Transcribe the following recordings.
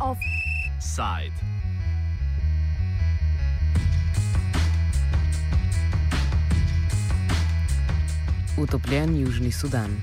Offside. Utopljen Južni Sudan.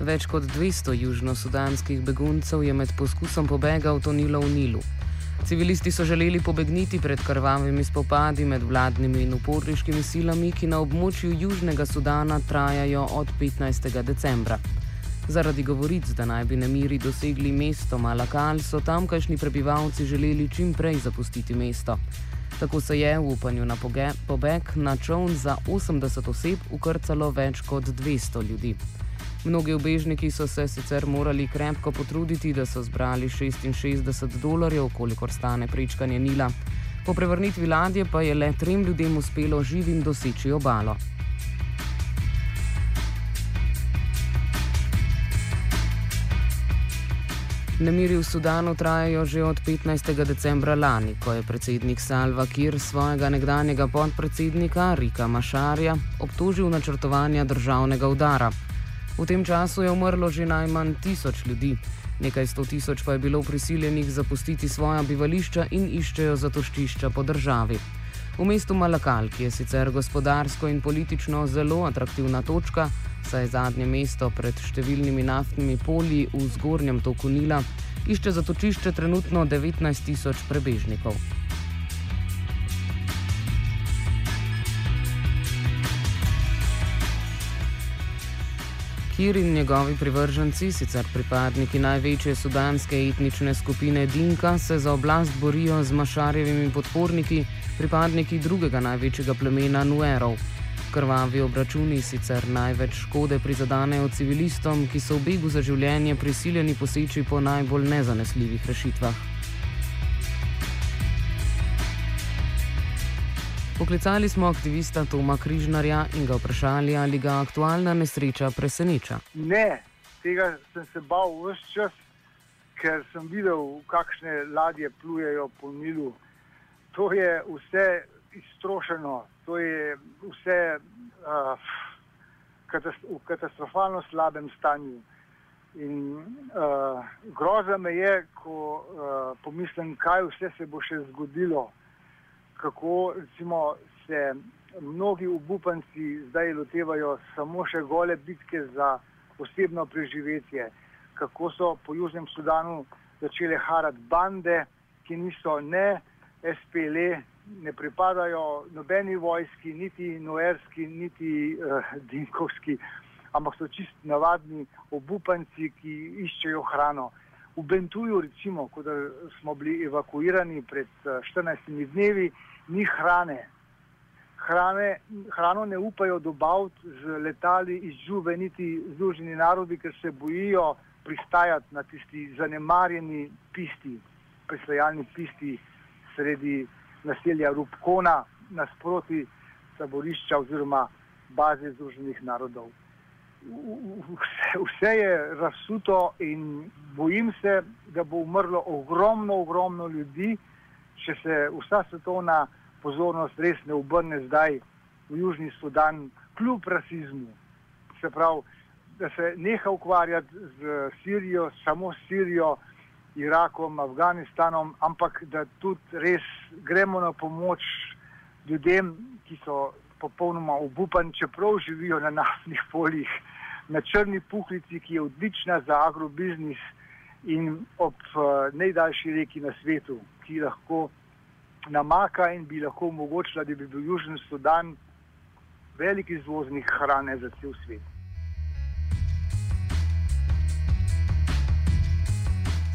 Več kot 200 južnosudanskih beguncev je med poskusom pobega utonilo v Nilu. Civilisti so želeli pobegniti pred krvavimi spopadi med vladnimi in uporniškimi silami, ki na območju Južnega Sudana trajajo od 15. decembra. Zaradi govoric, da naj bi nemiri dosegli mesto Malakal, so tamkajšnji prebivalci želeli čim prej zapustiti mesto. Tako se je v upanju na poge, pobeg na čovn za 80 oseb ukrcalo več kot 200 ljudi. Mnogi obežniki so se sicer morali krepko potruditi, da so zbrali 66 dolarjev, kolikor stane prečkanje Nila. Po prevrnitvi ladje pa je le trem ljudem uspelo živim doseči obalo. Nemiri v Sudanu trajajo že od 15. decembra lani, ko je predsednik Salva Kir svojega nekdanjega podpredsednika Rika Mašarja obtožil načrtovanja državnega udara. V tem času je umrlo že najmanj tisoč ljudi, nekaj sto tisoč pa je bilo prisiljenih zapustiti svoja bivališča in iščejo zatoščišča po državi. V mestu Malakal, ki je sicer gospodarsko in politično zelo atraktivna točka, saj je zadnje mesto pred številnimi naftnimi polji v zgornjem toku Nila, išče zatočišče trenutno 19 tisoč prebežnikov. Kir in njegovi privrženci, sicer pripadniki največje sudanske etnične skupine Dinka, se za oblast borijo z mašarjevimi podporniki, pripadniki drugega največjega plemena Nuerov. Krvavi obračuni sicer največ škode prizadanejo civilistom, ki so v begu za življenje prisiljeni poseči po najbolj nezanesljivih rešitvah. Poklicali smo aktivista Toma Križnarja in ga vprašali, ali ga aktualna nesreča preseneča. Ne, tega sem se bal vse čas, ker sem videl, kakšne ladje plujejo po Nilu. To je vse iztrošeno, to je vse uh, v katastrofalno slabem stanju. In uh, groza me je, ko uh, pomislim, kaj vse se bo še zgodilo kako recimo, se mnogi obupanci zdaj lotevajo samo še gole bitke za osebno preživetje, kako so po Južnem Sudanu začele harati bande, ki niso ne SPL, ne pripadajo nobeni vojski, niti noerski, niti uh, dinkovski, ampak so čist navadni obupanci, ki iščejo hrano. V Bentuju, recimo, ko smo bili evakuirani pred 14 eh, dnevi, ni hrane. hrane. Hrano ne upajo dobaviti z letali iz Žube, niti Združeni narodi, ker se bojijo pristajati na tisti zanemarjeni pisti, preslajalni pisti sredi naselja Rubkona, nasproti taborišča oziroma baze Združenih narodov vse, vse je razsuto in bojim se, da bo umrlo ogromno, ogromno ljudi, če se vsa svetovna pozornost res ne obrne zdaj v Južni Sudan, kljub rasizmu. Se pravi, da se neha ukvarjati z Sirijo, samo s Sirijo, Irakom, Afganistanom, ampak da tudi res gremo na pomoč ljudem, ki so popolnoma obupani, čeprav živijo na naftnih poljih na črni puhlici, ki je odlična za agrobiznis in ob uh, najdaljši reki na svetu, ki lahko namaka in bi lahko omogočila, da bi bil Južni Sudan velik izvoznik hrane za cel svet.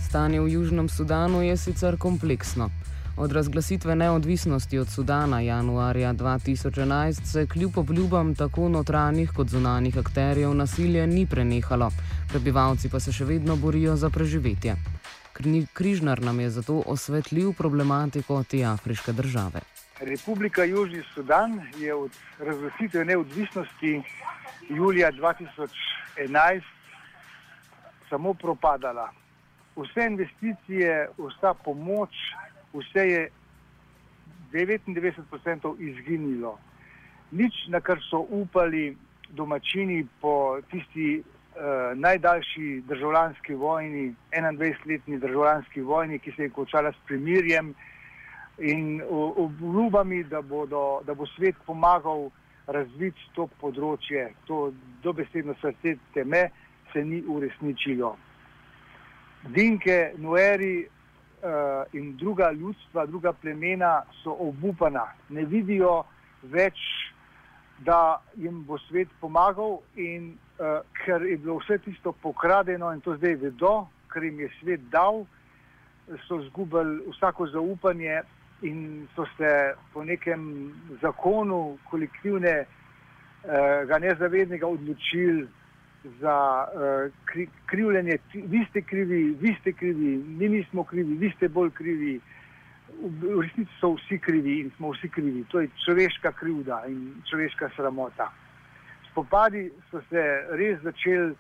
Stanje v Južnem Sudanu je sicer kompleksno. Od razglasitve neodvisnosti od Sudana januarja 2011 se kljub obljubam tako notranjih kot zunanjih akterjev nasilje ni prenehalo, prebivalci pa se še vedno borijo za preživetje. Križnar nam je zato osvetlil problematiko te afriške države. Republika Južni Sudan je od razglasitve neodvisnosti julija 2011 samo propadala. Vse investicije, vsa pomoč, vse je 99% izginilo. Nič, na kar so upali domačini po tisti uh, najdaljši državljanski vojni, 21-letni državljanski vojni, ki se je končala s primirjem in obljubami, da, da bo svet pomagal razviti to področje, to dobesedno srce teme, se ni uresničilo. Dinke, Nueri in druga ljudstva, druga plemena so obupana, ne vidijo več, da jim bo svet pomagal, in uh, ker je bilo vse tisto pokradeno in to zdaj vedo, ker jim je svet dal, so izgubili vsako zaupanje in so se po nekem zakonu kolektivnega uh, nezavednega odločili za uh, kri, krivljenje, vi ste krivi, vi ste krivi, mi nismo krivi, vi ste bolj krivi. V resnici so vsi krivi in smo vsi krivi. To je človeška krivda in človeška sramota. Spopadi so se res začeli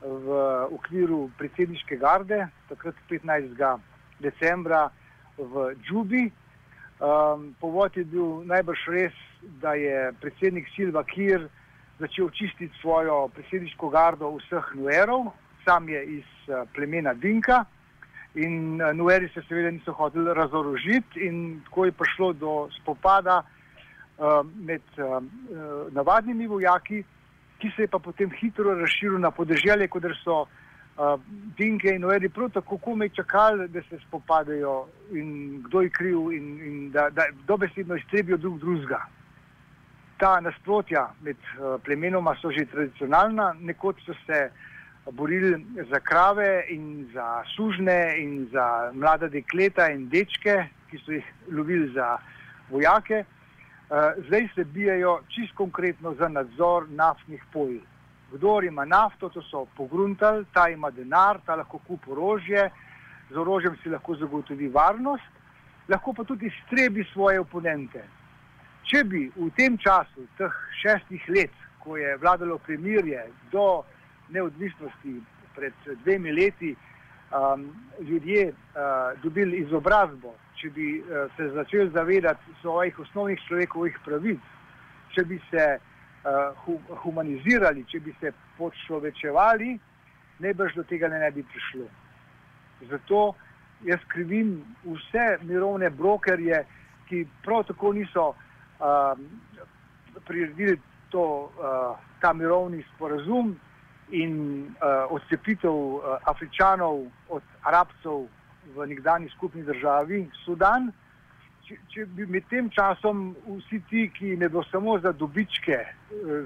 v okviru predsedniške garde, takrat 15. decembra v Džubi. Um, povod je bil najbrž res, da je predsednik Silva Kir začel čistiti svojo predsedniško gardo vseh Nuerov, sam je iz uh, plemena Dinka. In uh, Nueri se seveda niso hoteli razorožiti in tako je prišlo do spopada uh, med uh, navadnimi vojaki, ki se je pa potem hitro razširil na podeželje, kot so uh, Dinke in Nueri prav tako komaj čakali, da se spopadajo in kdo je kriv in, in da, da dobesedno iztrebijo drug drugega ta nasprotja med uh, plemenoma so že tradicionalna, nekoč so se borili za krave in za sužne in za mlada dekleta in dečke, ki so jih lovili za vojake. Uh, zdaj se bijajo čist konkretno za nadzor naftnih polj. Kdo ima nafto, to so pogruntali, ta ima denar, ta lahko kupi orožje, z orožjem si lahko zagotovi varnost, lahko pa tudi strebi svoje oponente. Če bi v tem času, teh šestih let, ko je vladalo premirje do neodvisnosti pred dvemi leti, um, ljudje uh, dobili izobrazbo, če bi uh, se začeli zavedati svojih osnovnih človekovih pravic, če bi se uh, hu humanizirali, če bi se počlovečevali, najbrž do tega ne bi prišlo. Zato jaz krivim vse mirovne brokerje, ki prav tako niso um, priredili to, uh, ta mirovni sporazum in uh, odcepitev uh, Afričanov od Arabcev v nekdani skupni državi Sudan. Če, če bi med tem časom vsi ti, ki ne bo samo za dobičke,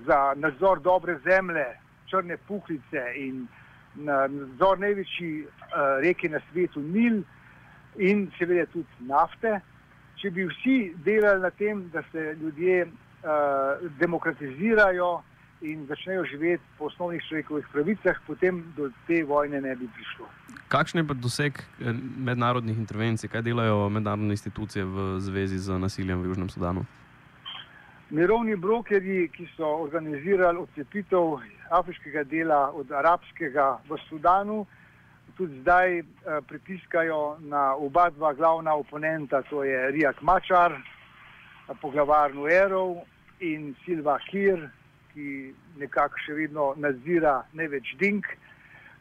za nadzor dobre zemlje, črne puhlice in nadzor največji uh, reke na svetu Nil in seveda tudi nafte, če bi vsi delali na tem, da se ljudje uh, demokratizirajo in začnejo živeti po osnovnih človekovih pravicah, potem do te vojne ne bi prišlo. Kakšen je pa doseg eh, mednarodnih intervencij, kaj delajo mednarodne institucije v zvezi z nasiljem v Južnem Sudanu? Mirovni brokerji, ki so organizirali odcepitev afriškega dela od arabskega v Sudanu, tudi zdaj uh, pritiskajo na oba dva glavna oponenta, to je Rijak Mačar, poglavar Nuerov in Silva Kir, ki nekako še vedno nadzira največ Dink,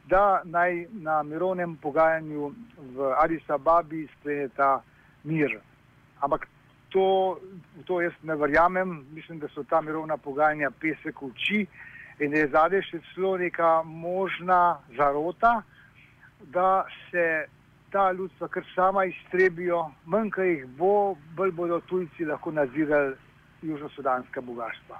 da naj na mirovnem pogajanju v Addis Ababi skleneta mir. Ampak to, to jaz ne verjamem, mislim, da so ta mirovna pogajanja pesek v oči in je zadej še celo neka možna zarota da se ta ljudstva kar sama iztrebijo, manj kaj jih bo, bolj bodo tujci lahko nadzirali južno-sudanska bogatstva.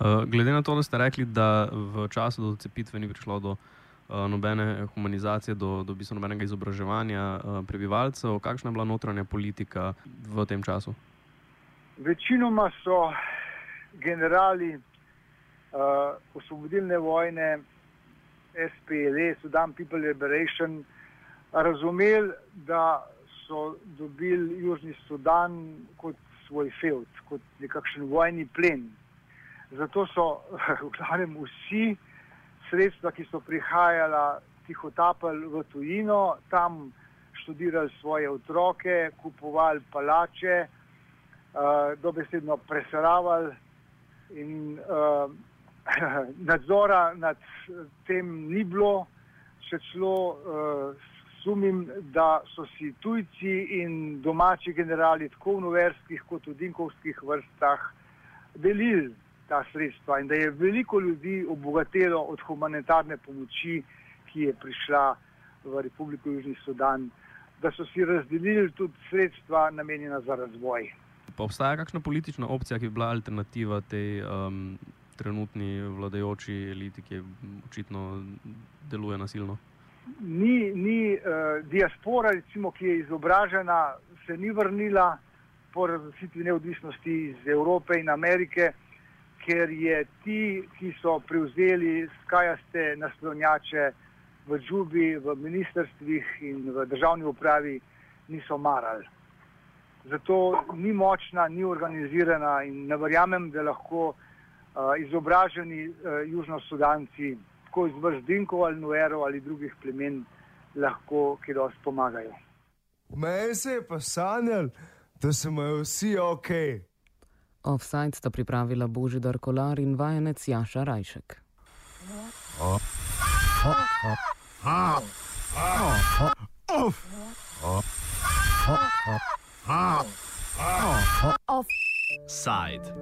Uh, glede na to, da ste rekli, da v času do cepitve ni prišlo do uh, nobene humanizacije, do, do bistva nobenega izobraževanja uh, prebivalcev, kakšna je bila notranja politika v tem času? Večinoma so generali uh, osvobodilne vojne SPLE, Sudan People Liberation, razumeli, da so dobili Južni Sudan kot svoj feud, kot nekakšen vojni plen. Zato so v glavnem vsi sredstva, ki so prihajala, tiho tapali v tujino, tam študirali svoje otroke, kupovali palače uh, dobesedno preseravali in uh, nadzora nad tem ni bilo, še celo uh, sumim, da so si tujci in domači generali tako v noverskih kot v dinkovskih vrstah delili ta sredstva in da je veliko ljudi obogatelo od humanitarne pomoči, ki je prišla v Republiko Južni Sudan, da so si razdelili tudi sredstva namenjena za razvoj. Pa obstaja kakšna politična opcija, ki bi bila alternativa tej um, trenutni vladajoči eliti, ki očitno deluje nasilno? Ni, ni uh, diaspora, recimo, ki je izobražena, se ni vrnila po razglasitvi neodvisnosti iz Evrope in Amerike, ker je ti, ki so prevzeli skajaste naslonjače v džubi, v ministrstvih in v državni upravi, niso marali zato ni močna, ni organizirana in ne verjamem, da lahko uh, izobraženi uh, južnosudanci, tako iz vrst Dinkov ali Nuero ali drugih plemen, lahko kjer dosti pomagajo. Meni se je pa sanjal, da so me vsi ok. Offside sta pripravila Božidar Kolar in vajenec Jaša Rajšek. Oh. Oh. Oh. Oh. Oh. Oh. Oh. Oh. Offside.